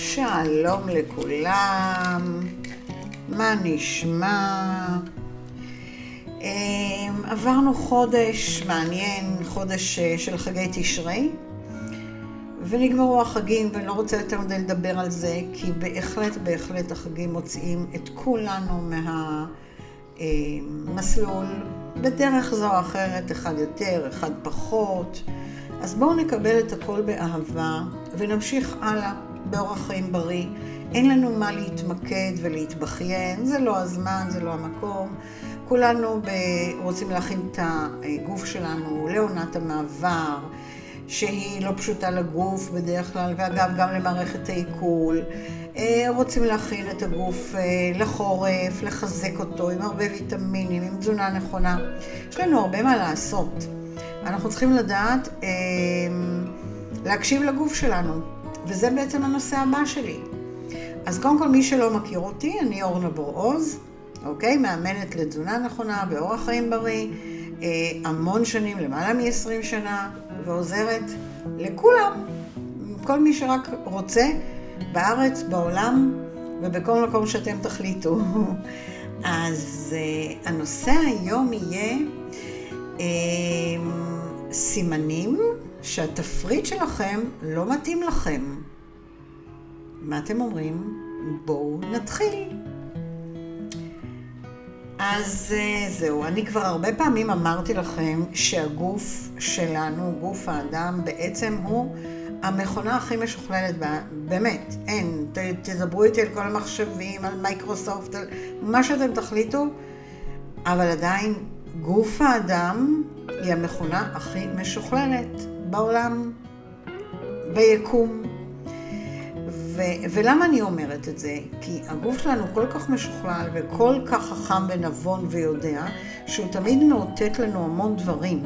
שלום לכולם, מה נשמע? אמ, עברנו חודש מעניין, חודש אה, של חגי תשרי, ונגמרו החגים, ואני לא רוצה יותר מדי לדבר על זה, כי בהחלט, בהחלט החגים מוציאים את כולנו מהמסלול, בדרך זו או אחרת, אחד יותר, אחד פחות. אז בואו נקבל את הכל באהבה, ונמשיך הלאה. באורח חיים בריא. אין לנו מה להתמקד ולהתבכיין, זה לא הזמן, זה לא המקום. כולנו ב... רוצים להכין את הגוף שלנו לעונת המעבר, שהיא לא פשוטה לגוף בדרך כלל, ואגב, גם למערכת העיכול. אה, רוצים להכין את הגוף אה, לחורף, לחזק אותו עם הרבה ויטמינים, עם תזונה נכונה. יש לנו הרבה מה לעשות. אנחנו צריכים לדעת אה, להקשיב לגוף שלנו. וזה בעצם הנושא הבא שלי. אז קודם כל, מי שלא מכיר אותי, אני אורנה בור-עוז, אוקיי? מאמנת לתזונה נכונה באורח חיים בריא, אה, המון שנים, למעלה מ-20 שנה, ועוזרת לכולם, כל מי שרק רוצה, בארץ, בעולם ובכל מקום שאתם תחליטו. אז אה, הנושא היום יהיה אה, סימנים שהתפריט שלכם לא מתאים לכם. מה אתם אומרים? בואו נתחיל. אז אה, זהו, אני כבר הרבה פעמים אמרתי לכם שהגוף שלנו, גוף האדם, בעצם הוא המכונה הכי משוכללת, באמת, אין, ת, תדברו איתי על כל המחשבים, על מייקרוסופט, על מה שאתם תחליטו, אבל עדיין גוף האדם היא המכונה הכי משוכללת. בעולם, ביקום. ו- ולמה אני אומרת את זה? כי הגוף שלנו כל כך משוכלל וכל כך חכם ונבון ויודע, שהוא תמיד מאותת לנו המון דברים.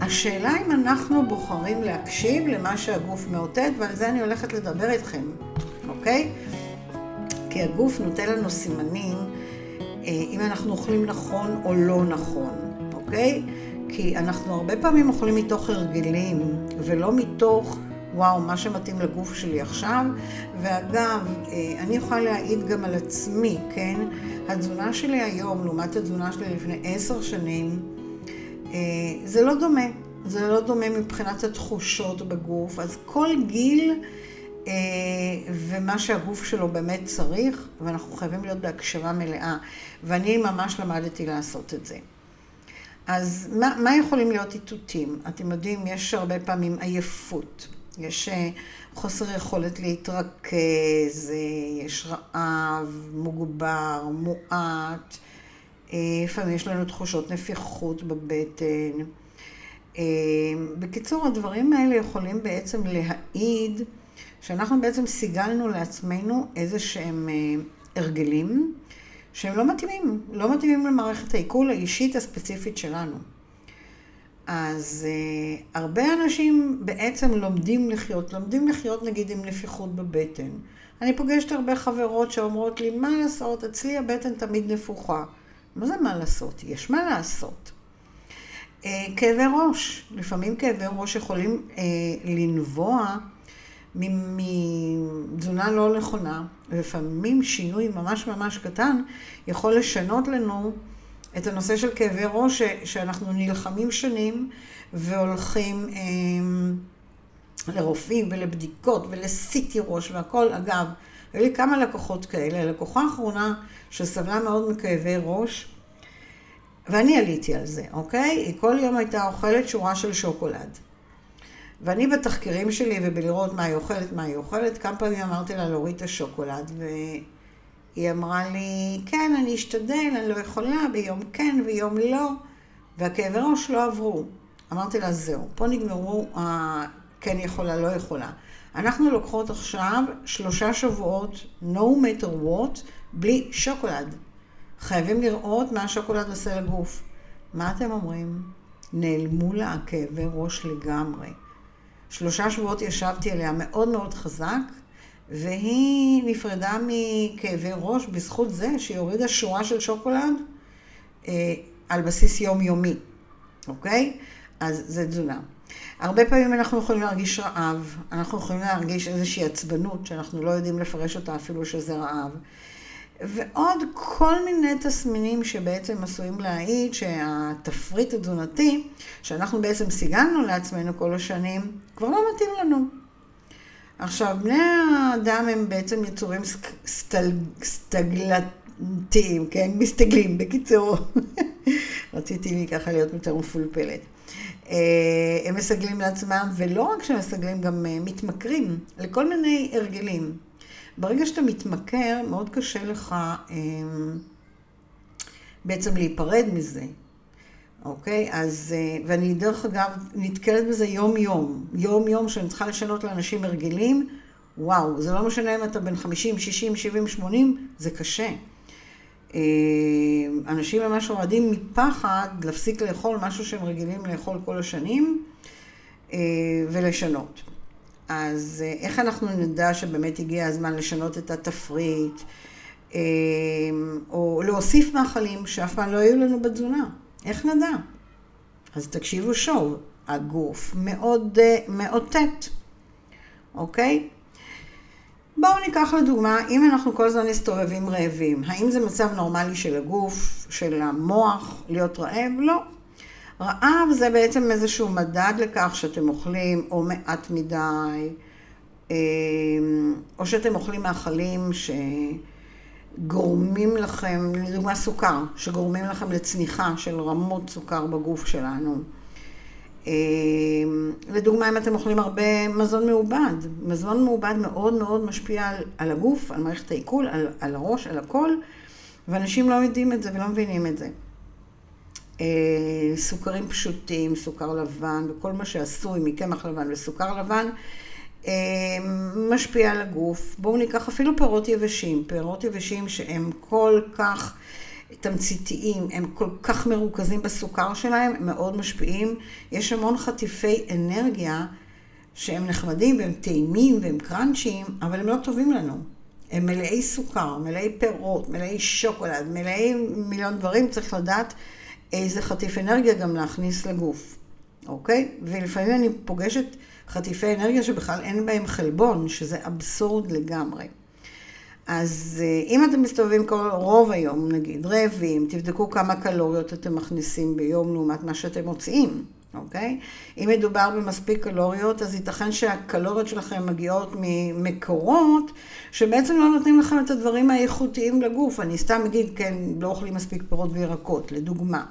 השאלה אם אנחנו בוחרים להקשיב למה שהגוף מאותת, ועל זה אני הולכת לדבר איתכם, אוקיי? כי הגוף נותן לנו סימנים אה, אם אנחנו אוכלים נכון או לא נכון, אוקיי? כי אנחנו הרבה פעמים אוכלים מתוך הרגלים, ולא מתוך, וואו, מה שמתאים לגוף שלי עכשיו. ואגב, אה, אני יכולה להעיד גם על עצמי, כן? התזונה שלי היום, לעומת התזונה שלי לפני עשר שנים, אה, זה לא דומה. זה לא דומה מבחינת התחושות בגוף. אז כל גיל אה, ומה שהגוף שלו באמת צריך, ואנחנו חייבים להיות בהקשבה מלאה. ואני ממש למדתי לעשות את זה. אז מה, מה יכולים להיות איתותים? אתם יודעים, יש הרבה פעמים עייפות, יש אה, חוסר יכולת להתרכז, אה, יש רעב, מוגבר, מועט, אה, לפעמים יש לנו תחושות נפיחות בבטן. בקיצור, הדברים האלה יכולים בעצם להעיד שאנחנו בעצם סיגלנו לעצמנו איזה שהם הרגלים. שהם לא מתאימים, לא מתאימים למערכת העיכול האישית הספציפית שלנו. אז uh, הרבה אנשים בעצם לומדים לחיות, לומדים לחיות נגיד עם נפיחות בבטן. אני פוגשת הרבה חברות שאומרות לי, מה לעשות, אצלי הבטן תמיד נפוחה. מה זה מה לעשות? יש מה לעשות. Uh, כאבי ראש, לפעמים כאבי ראש יכולים uh, לנבוע מתזונה לא נכונה, ולפעמים שינוי ממש ממש קטן יכול לשנות לנו את הנושא של כאבי ראש, שאנחנו נלחמים שנים והולכים אה, לרופאים ולבדיקות ולסיטי ראש והכל. אגב, היו לי כמה לקוחות כאלה. לקוחה האחרונה שסבלה מאוד מכאבי ראש, ואני עליתי על זה, אוקיי? היא כל יום הייתה אוכלת שורה של שוקולד. ואני בתחקירים שלי ובלראות מה היא אוכלת, מה היא אוכלת, כמה פעמים אמרתי לה להוריד את השוקולד, והיא אמרה לי, כן, אני אשתדל, אני לא יכולה, ביום כן ויום לא, והכאבי ראש לא עברו. אמרתי לה, זהו, פה נגמרו כן יכולה, לא יכולה. אנחנו לוקחות עכשיו שלושה שבועות, no matter what, בלי שוקולד. חייבים לראות מה השוקולד עושה לגוף. מה אתם אומרים? נעלמו לה הכאבי ראש לגמרי. שלושה שבועות ישבתי עליה מאוד מאוד חזק, והיא נפרדה מכאבי ראש בזכות זה שהיא הורידה שורה של שוקולד אה, על בסיס יומיומי, אוקיי? אז זה תזונה. הרבה פעמים אנחנו יכולים להרגיש רעב, אנחנו יכולים להרגיש איזושהי עצבנות שאנחנו לא יודעים לפרש אותה אפילו שזה רעב. ועוד כל מיני תסמינים שבעצם עשויים להעיד שהתפריט התזונתי, שאנחנו בעצם סיגלנו לעצמנו כל השנים, כבר לא מתאים לנו. עכשיו, בני האדם הם בעצם יצורים סטל... סטגלתיים, כן? מסתגלים, בקיצור. רציתי לי ככה להיות יותר מפולפלת. אה, הם מסגלים לעצמם, ולא רק שהם מסגלים, גם אה, מתמכרים לכל מיני הרגלים. ברגע שאתה מתמכר, מאוד קשה לך אה, בעצם להיפרד מזה. אוקיי? אז, ואני דרך אגב נתקלת בזה יום-יום. יום-יום שאני צריכה לשנות לאנשים הרגלים, וואו, זה לא משנה אם אתה בן 50, 60, 70, 80, זה קשה. אה, אנשים ממש רועדים מפחד להפסיק לאכול משהו שהם רגילים לאכול כל השנים אה, ולשנות. אז אה, איך אנחנו נדע שבאמת הגיע הזמן לשנות את התפריט, או להוסיף מאכלים שאף פעם לא היו לנו בתזונה? איך נדע? אז תקשיבו שוב, הגוף מאוד מאותת, אוקיי? בואו ניקח לדוגמה, אם אנחנו כל הזמן מסתובבים רעבים, האם זה מצב נורמלי של הגוף, של המוח, להיות רעב? לא. רעב זה בעצם איזשהו מדד לכך שאתם אוכלים או מעט מדי, אמ, או שאתם אוכלים מאכלים שגורמים לכם, לדוגמה סוכר, שגורמים לכם לצניחה של רמות סוכר בגוף שלנו. אמ, לדוגמה, אם אתם אוכלים הרבה מזון מעובד, מזון מעובד מאוד מאוד משפיע על, על הגוף, על מערכת העיכול, על, על הראש, על הכל, ואנשים לא יודעים את זה ולא מבינים את זה. אה, סוכרים פשוטים, סוכר לבן וכל מה שעשוי מקמח לבן וסוכר לבן, אמ, משפיע על הגוף. בואו ניקח אפילו פירות יבשים, פירות יבשים שהם כל כך... תמציתיים, הם כל כך מרוכזים בסוכר שלהם, הם מאוד משפיעים. יש המון חטיפי אנרגיה שהם נחמדים והם טעימים והם קראנצ'ים, אבל הם לא טובים לנו. הם מלאי סוכר, מלאי פירות, מלאי שוקולד, מלאי מיליון דברים, צריך לדעת איזה חטיף אנרגיה גם להכניס לגוף, אוקיי? ולפעמים אני פוגשת חטיפי אנרגיה שבכלל אין בהם חלבון, שזה אבסורד לגמרי. אז אה, אם אתם מסתובבים כל, רוב היום, נגיד, רעבים, תבדקו כמה קלוריות אתם מכניסים ביום לעומת מה שאתם מוציאים, אוקיי? אם מדובר במספיק קלוריות, אז ייתכן שהקלוריות שלכם מגיעות ממקורות שבעצם לא נותנים לכם את הדברים האיכותיים לגוף. אני סתם אגיד, כן, לא אוכלים מספיק פירות וירקות, לדוגמה,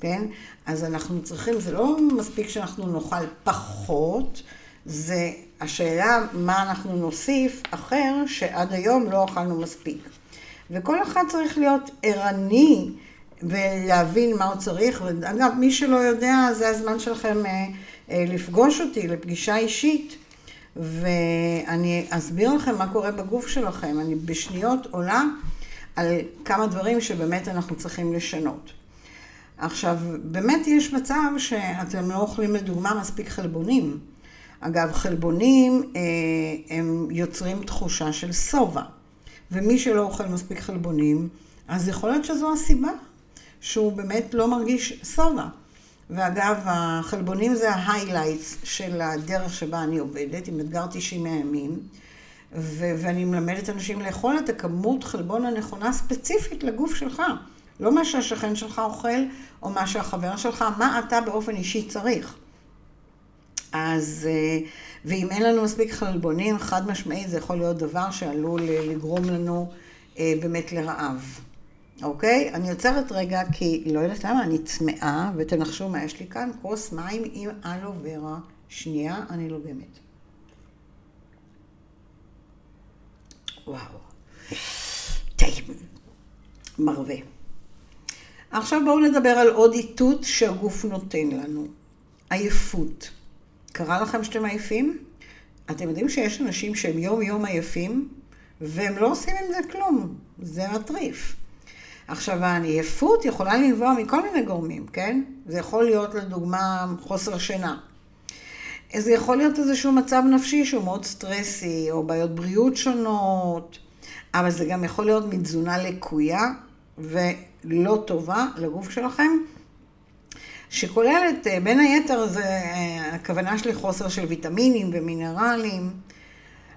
כן? אז אנחנו צריכים, זה לא מספיק שאנחנו נאכל פחות, זה השאלה מה אנחנו נוסיף אחר שעד היום לא אכלנו מספיק. וכל אחד צריך להיות ערני ולהבין מה הוא צריך. ואגב, מי שלא יודע, זה הזמן שלכם אה, אה, לפגוש אותי לפגישה אישית, ואני אסביר לכם מה קורה בגוף שלכם. אני בשניות עולה על כמה דברים שבאמת אנחנו צריכים לשנות. עכשיו, באמת יש מצב שאתם לא אוכלים לדוגמה מספיק חלבונים. אגב, חלבונים אה, הם יוצרים תחושה של שובע, ומי שלא אוכל מספיק חלבונים, אז יכול להיות שזו הסיבה שהוא באמת לא מרגיש שובע. ואגב, החלבונים זה ההיילייטס של הדרך שבה אני עובדת, עם אתגר 90 הימים, ו- ואני מלמדת אנשים לאכול את הכמות חלבון הנכונה ספציפית לגוף שלך. לא מה שהשכן שלך אוכל, או מה שהחבר שלך, מה אתה באופן אישי צריך. אז, אה, ואם אין לנו מספיק חלבונים, חד משמעית זה יכול להיות דבר שעלול אה, לגרום לנו אה, באמת לרעב. אוקיי? אני עוצרת רגע כי לא יודעת למה, אני צמאה, ותנחשו מה יש לי כאן, כוס מים עם אלו ורה. שנייה, אני לוגמת. וואו. טעים. מרווה. עכשיו בואו נדבר על עוד איתות שהגוף נותן לנו. עייפות. קרה לכם שאתם עייפים? אתם יודעים שיש אנשים שהם יום-יום עייפים, והם לא עושים עם זה כלום. זה מטריף. עכשיו, העייפות יכולה לנבוע מכל מיני גורמים, כן? זה יכול להיות, לדוגמה, חוסר שינה. זה יכול להיות איזשהו מצב נפשי שהוא מאוד סטרסי, או בעיות בריאות שונות, אבל זה גם יכול להיות מתזונה לקויה ולא טובה לגוף שלכם, שכוללת, אה, בין היתר, זה אה, הכוונה שלי חוסר של ויטמינים ומינרלים.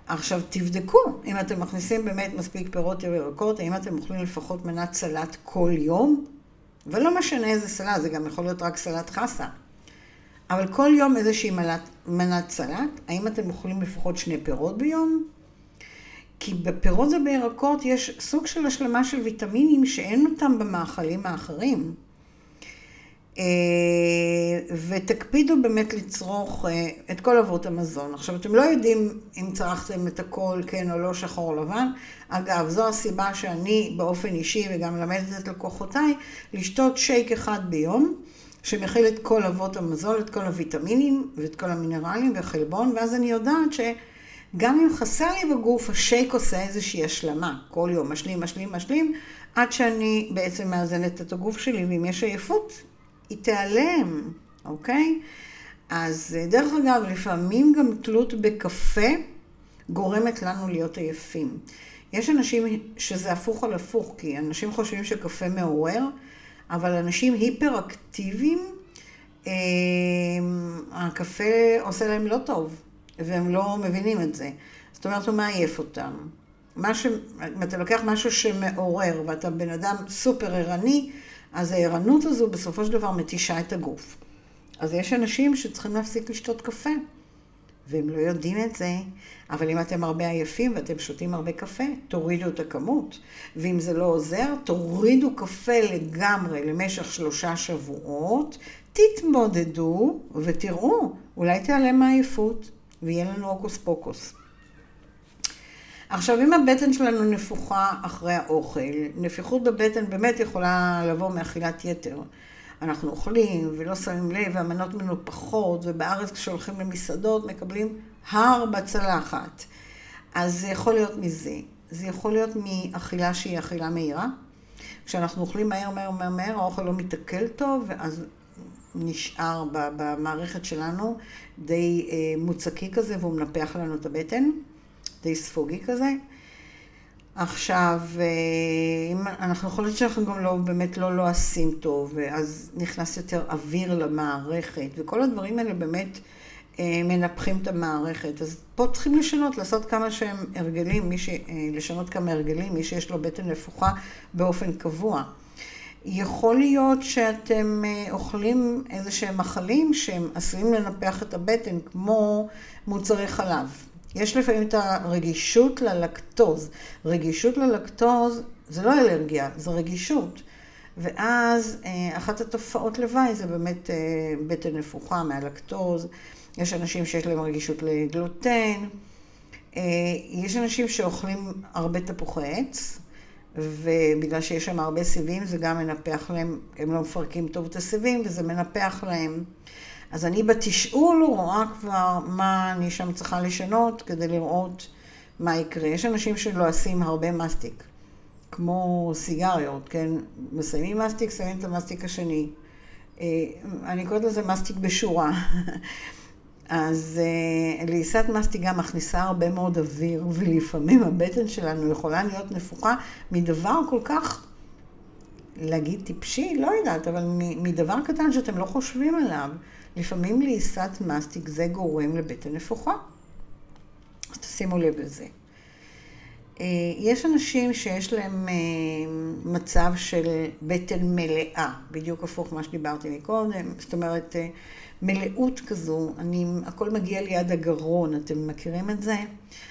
עכשיו תבדקו אם אתם מכניסים באמת מספיק פירות וירקות, האם אתם אוכלים לפחות מנת סלט כל יום, ולא משנה איזה סלט, זה גם יכול להיות רק סלט חסה. אבל כל יום איזושהי מנת, מנת סלט, האם אתם אוכלים לפחות שני פירות ביום? כי בפירות ובירקות יש סוג של השלמה של ויטמינים שאין אותם במאכלים האחרים. אה, ותקפידו באמת לצרוך אה, את כל אבות המזון. עכשיו, אתם לא יודעים אם צרכתם את הכל, כן או לא, שחור או לבן. אגב, זו הסיבה שאני באופן אישי וגם מלמדת את לקוחותיי, לשתות שייק אחד ביום, שמכיל את כל אבות המזון, את כל הוויטמינים ואת כל המינרלים והחלבון, ואז אני יודעת שגם אם חסר לי בגוף, השייק עושה איזושהי השלמה. כל יום משלים, משלים, משלים, עד שאני בעצם מאזנת את הגוף שלי, ואם יש עייפות, היא תיעלם, אוקיי? אז דרך אגב, לפעמים גם תלות בקפה גורמת לנו להיות עייפים. יש אנשים שזה הפוך על הפוך, כי אנשים חושבים שקפה מעורר, אבל אנשים היפראקטיביים, אה, הקפה עושה להם לא טוב, והם לא מבינים את זה. זאת אומרת, הוא מעייף אותם. ש... אם אתה לוקח משהו שמעורר ואתה בן אדם סופר ערני, אז הערנות הזו בסופו של דבר מתישה את הגוף. אז יש אנשים שצריכים להפסיק לשתות קפה, והם לא יודעים את זה, אבל אם אתם הרבה עייפים ואתם שותים הרבה קפה, תורידו את הכמות. ואם זה לא עוזר, תורידו קפה לגמרי למשך שלושה שבועות, תתמודדו ותראו, אולי תיעלם מעייפות ויהיה לנו הוקוס פוקוס. עכשיו, אם הבטן שלנו נפוחה אחרי האוכל, נפיחות בבטן באמת יכולה לבוא מאכילת יתר. אנחנו אוכלים ולא שמים לב, והמנות מנופחות, ובארץ כשהולכים למסעדות מקבלים הר בצלחת. אז זה יכול להיות מזה. זה יכול להיות מאכילה שהיא אכילה מהירה. כשאנחנו אוכלים מהר, מהר, מהר, מהר, האוכל לא מתעכל טוב, ואז נשאר במערכת שלנו די אה, מוצקי כזה, והוא מנפח לנו את הבטן. די ספוגי כזה. עכשיו, אה, אם אנחנו יכולים שאנחנו גם לא, באמת לא לועסים טוב, ואז נכנס יותר אוויר למערכת, וכל הדברים האלה באמת אה, מנפחים את המערכת. אז פה צריכים לשנות, לעשות כמה שהם הרגלים, ש... אה, לשנות כמה הרגלים, מי שיש לו בטן נפוחה באופן קבוע. יכול להיות שאתם אוכלים איזה שהם מחלים שהם עשויים לנפח את הבטן, כמו מוצרי חלב. יש לפעמים את הרגישות ללקטוז. רגישות ללקטוז זה לא אלרגיה, זה רגישות. ואז אה, אחת התופעות לוואי זה באמת אה, בטן נפוחה מהלקטוז. יש אנשים שיש להם רגישות לגלוטן. אה, יש אנשים שאוכלים הרבה תפוחי עץ, ובגלל שיש שם הרבה סיבים זה גם מנפח להם, הם לא מפרקים טוב את הסיבים וזה מנפח להם. אז אני בתשאול רואה כבר מה אני שם צריכה לשנות כדי לראות מה יקרה. יש אנשים שלועסים הרבה מסטיק, כמו סיגריות, כן? מסיימים מסטיק, שמים את המסטיק השני. אה, אני קוראת לזה מסטיק בשורה. אז אה, לעיסת מסטיק גם מכניסה הרבה מאוד אוויר, ולפעמים הבטן שלנו יכולה להיות נפוחה מדבר כל כך, להגיד טיפשי, לא יודעת, אבל מדבר קטן שאתם לא חושבים עליו. לפעמים לעיסת מסטיק זה גורם לבטן נפוחה. אז תשימו לב לזה. אה, יש אנשים שיש להם אה, מצב של בטן מלאה, בדיוק הפוך מה שדיברתי מקודם, זאת אומרת אה, מלאות כזו, אני, הכל מגיע ליד הגרון, אתם מכירים את זה?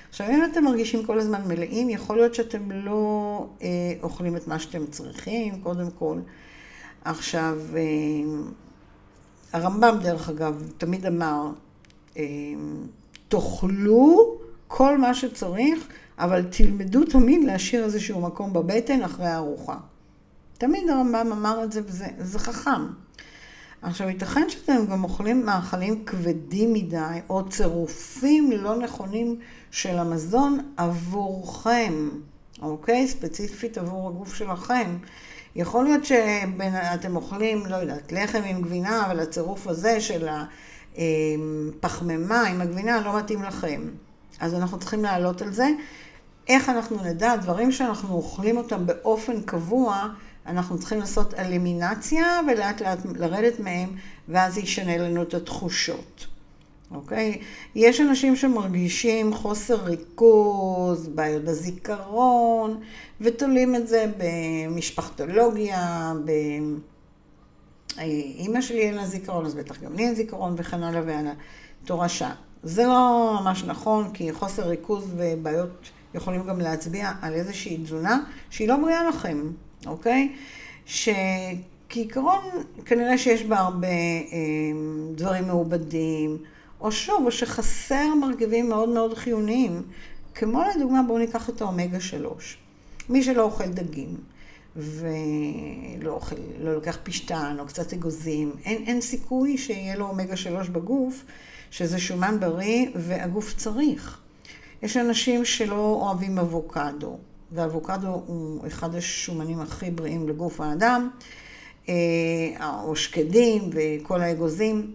עכשיו, אם אתם מרגישים כל הזמן מלאים, יכול להיות שאתם לא אה, אוכלים את מה שאתם צריכים, קודם כל. עכשיו, אה, הרמב"ם, דרך אגב, תמיד אמר, אמ, תאכלו כל מה שצריך, אבל תלמדו תמיד להשאיר איזשהו מקום בבטן אחרי הארוחה. תמיד הרמב"ם אמר את זה, וזה חכם. עכשיו, ייתכן שאתם גם אוכלים מאכלים כבדים מדי, או צירופים לא נכונים של המזון עבורכם, אוקיי? ספציפית עבור הגוף שלכם. יכול להיות שאתם אוכלים, לא יודעת, לחם עם גבינה, אבל הצירוף הזה של הפחמימה עם הגבינה לא מתאים לכם. אז אנחנו צריכים לעלות על זה. איך אנחנו נדע, דברים שאנחנו אוכלים אותם באופן קבוע, אנחנו צריכים לעשות אלימינציה ולאט לאט לרדת מהם, ואז זה ישנה לנו את התחושות. אוקיי? יש אנשים שמרגישים חוסר ריכוז, בעיות בזיכרון, ותולים את זה במשפחתולוגיה, ב... אימא שלי אין לה זיכרון, אז בטח גם לי אין זיכרון, וכן הלאה והלאה. תורשה. זה לא ממש נכון, כי חוסר ריכוז ובעיות יכולים גם להצביע על איזושהי תזונה שהיא לא בריאה לכם, אוקיי? שכעיקרון, כנראה שיש בה הרבה אה, דברים מעובדים, או שוב, או שחסר מרכיבים מאוד מאוד חיוניים. כמו לדוגמה, בואו ניקח את האומגה 3. מי שלא אוכל דגים, ולא אוכל, לא לוקח פשטן או קצת אגוזים, אין, אין סיכוי שיהיה לו אומגה 3 בגוף, שזה שומן בריא והגוף צריך. יש אנשים שלא אוהבים אבוקדו, ואבוקדו הוא אחד השומנים הכי בריאים לגוף האדם, אה, או שקדים וכל האגוזים.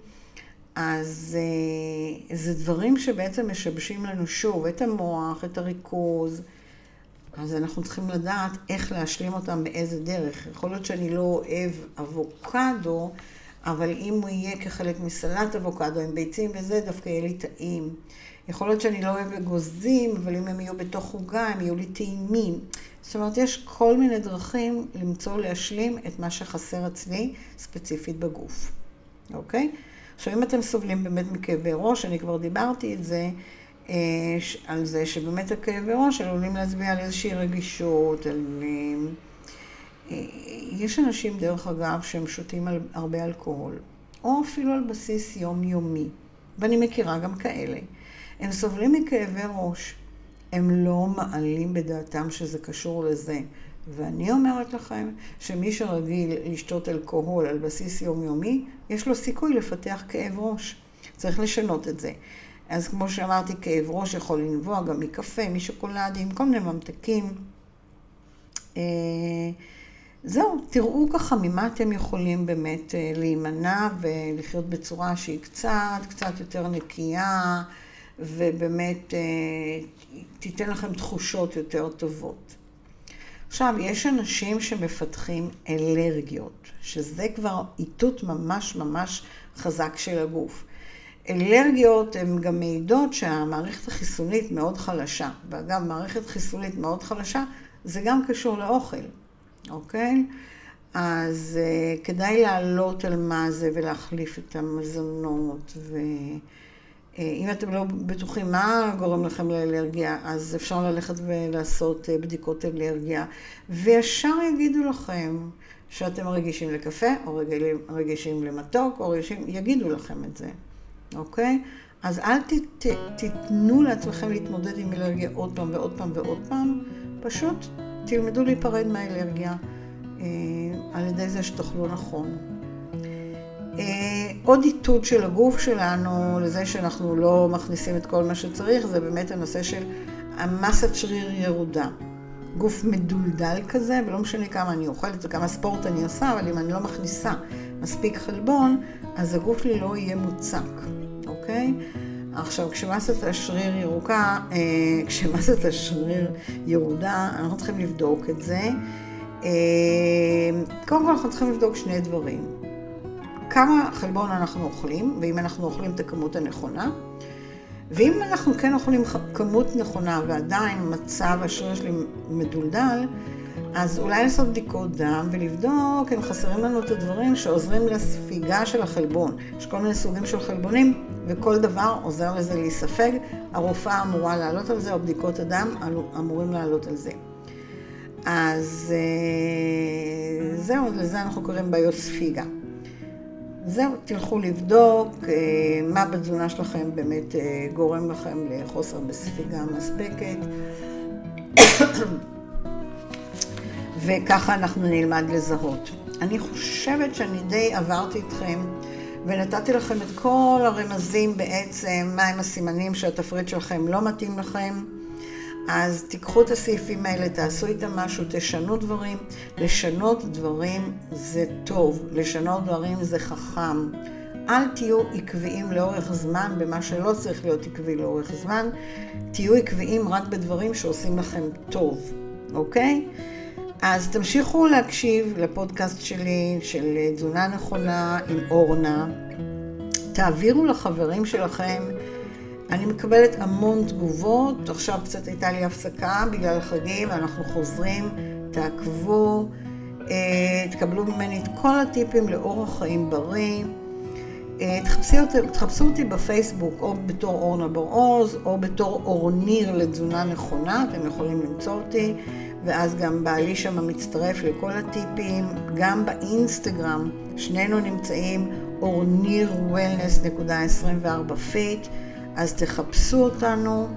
אז אה, זה דברים שבעצם משבשים לנו שוב את המוח, את הריכוז, אז אנחנו צריכים לדעת איך להשלים אותם באיזה דרך. יכול להיות שאני לא אוהב אבוקדו, אבל אם הוא יהיה כחלק מסלט אבוקדו עם ביצים וזה, דווקא יהיה לי טעים. יכול להיות שאני לא אוהב אגוזים, אבל אם הם יהיו בתוך עוגה, הם יהיו לי טעימים. זאת אומרת, יש כל מיני דרכים למצוא, להשלים את מה שחסר אצלי, ספציפית בגוף. אוקיי? עכשיו, אם אתם סובלים באמת מכאבי ראש, אני כבר דיברתי את זה, אה, על זה שבאמת הכאבי ראש עלולים להצביע על איזושהי רגישות, על... אה, יש אנשים, דרך אגב, שהם שותים על הרבה אלכוהול, או אפילו על בסיס יומיומי, ואני מכירה גם כאלה. הם סובלים מכאבי ראש, הם לא מעלים בדעתם שזה קשור לזה. ואני אומרת לכם שמי שרגיל לשתות אלכוהול על בסיס יומיומי, יש לו סיכוי לפתח כאב ראש. צריך לשנות את זה. אז כמו שאמרתי, כאב ראש יכול לנבוע גם מקפה, משוקולדים, כל מיני ממתקים. אה, זהו, תראו ככה ממה אתם יכולים באמת אה, להימנע ולחיות בצורה שהיא קצת, קצת יותר נקייה, ובאמת אה, תיתן לכם תחושות יותר טובות. עכשיו, יש אנשים שמפתחים אלרגיות, שזה כבר איתות ממש ממש חזק של הגוף. אלרגיות הן גם מעידות שהמערכת החיסונית מאוד חלשה. ואגב, מערכת חיסונית מאוד חלשה, זה גם קשור לאוכל, אוקיי? אז uh, כדאי לעלות על מה זה ולהחליף את המזונות. ואם uh, אתם לא בטוחים מה גורם לכם לאלרגיה, אז אפשר ללכת ולעשות uh, בדיקות אלרגיה. וישר יגידו לכם שאתם רגישים לקפה, או רגישים למתוק, או רגישים, יגידו לכם את זה. אוקיי? אז אל ת, תיתנו לעצמכם להתמודד עם אלרגיה עוד פעם ועוד פעם ועוד פעם, פשוט תלמדו להיפרד מהאלרגיה אה, על ידי זה שתאכלו נכון. אה, עוד איתות של הגוף שלנו לזה שאנחנו לא מכניסים את כל מה שצריך, זה באמת הנושא של המסת שריר ירודה. גוף מדולדל כזה, ולא משנה כמה אני אוכלת וכמה ספורט אני עושה, אבל אם אני לא מכניסה מספיק חלבון, אז הגוף שלי לא יהיה מוצק. אוקיי? עכשיו, כשמסת השריר ירוקה, אה, כשמסת השריר ירודה, אנחנו צריכים לבדוק את זה. אה, קודם כל אנחנו צריכים לבדוק שני דברים. כמה חלבון אנחנו אוכלים, ואם אנחנו אוכלים את הכמות הנכונה. ואם אנחנו כן אוכלים כמות נכונה ועדיין מצב השריר שלי מדולדל, אז אולי לעשות בדיקות דם ולבדוק אם חסרים לנו את הדברים שעוזרים לספיגה של החלבון. יש כל מיני סוגים של חלבונים, וכל דבר עוזר לזה להיספג. הרופאה אמורה לעלות על זה, או בדיקות הדם אמורים לעלות על זה. אז אה, זהו, לזה אנחנו קוראים בעיות ספיגה. זהו, תלכו לבדוק אה, מה בתזונה שלכם באמת אה, גורם לכם לחוסר בספיגה מספקת. וככה אנחנו נלמד לזהות. אני חושבת שאני די עברתי אתכם ונתתי לכם את כל הרמזים בעצם, מהם הסימנים שהתפריט שלכם לא מתאים לכם. אז תיקחו את הסעיפים האלה, תעשו איתם משהו, תשנו דברים. לשנות דברים זה טוב, לשנות דברים זה חכם. אל תהיו עקביים לאורך זמן במה שלא צריך להיות עקבי לאורך זמן. תהיו עקביים רק בדברים שעושים לכם טוב, אוקיי? אז תמשיכו להקשיב לפודקאסט שלי של תזונה נכונה עם אורנה. תעבירו לחברים שלכם. אני מקבלת המון תגובות, עכשיו קצת הייתה לי הפסקה בגלל החגים, ואנחנו חוזרים, תעקבו, אה, תקבלו ממני את כל הטיפים לאורח חיים בריא. אה, תחפשו אותי בפייסבוק או בתור אורנה בר-עוז או בתור אורניר לתזונה נכונה, אתם יכולים למצוא אותי, ואז גם בעלי שם מצטרף לכל הטיפים, גם באינסטגרם, שנינו נמצאים אורניר Wellness.24 Fit, אז תחפשו אותנו,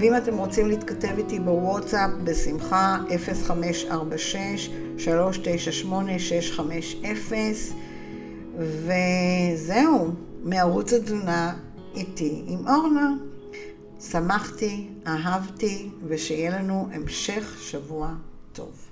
ואם אתם רוצים להתכתב איתי בוואטסאפ, בשמחה, 0546-398-650. וזהו, מערוץ התזונה איתי עם אורנה. שמחתי, אהבתי, ושיהיה לנו המשך שבוע טוב.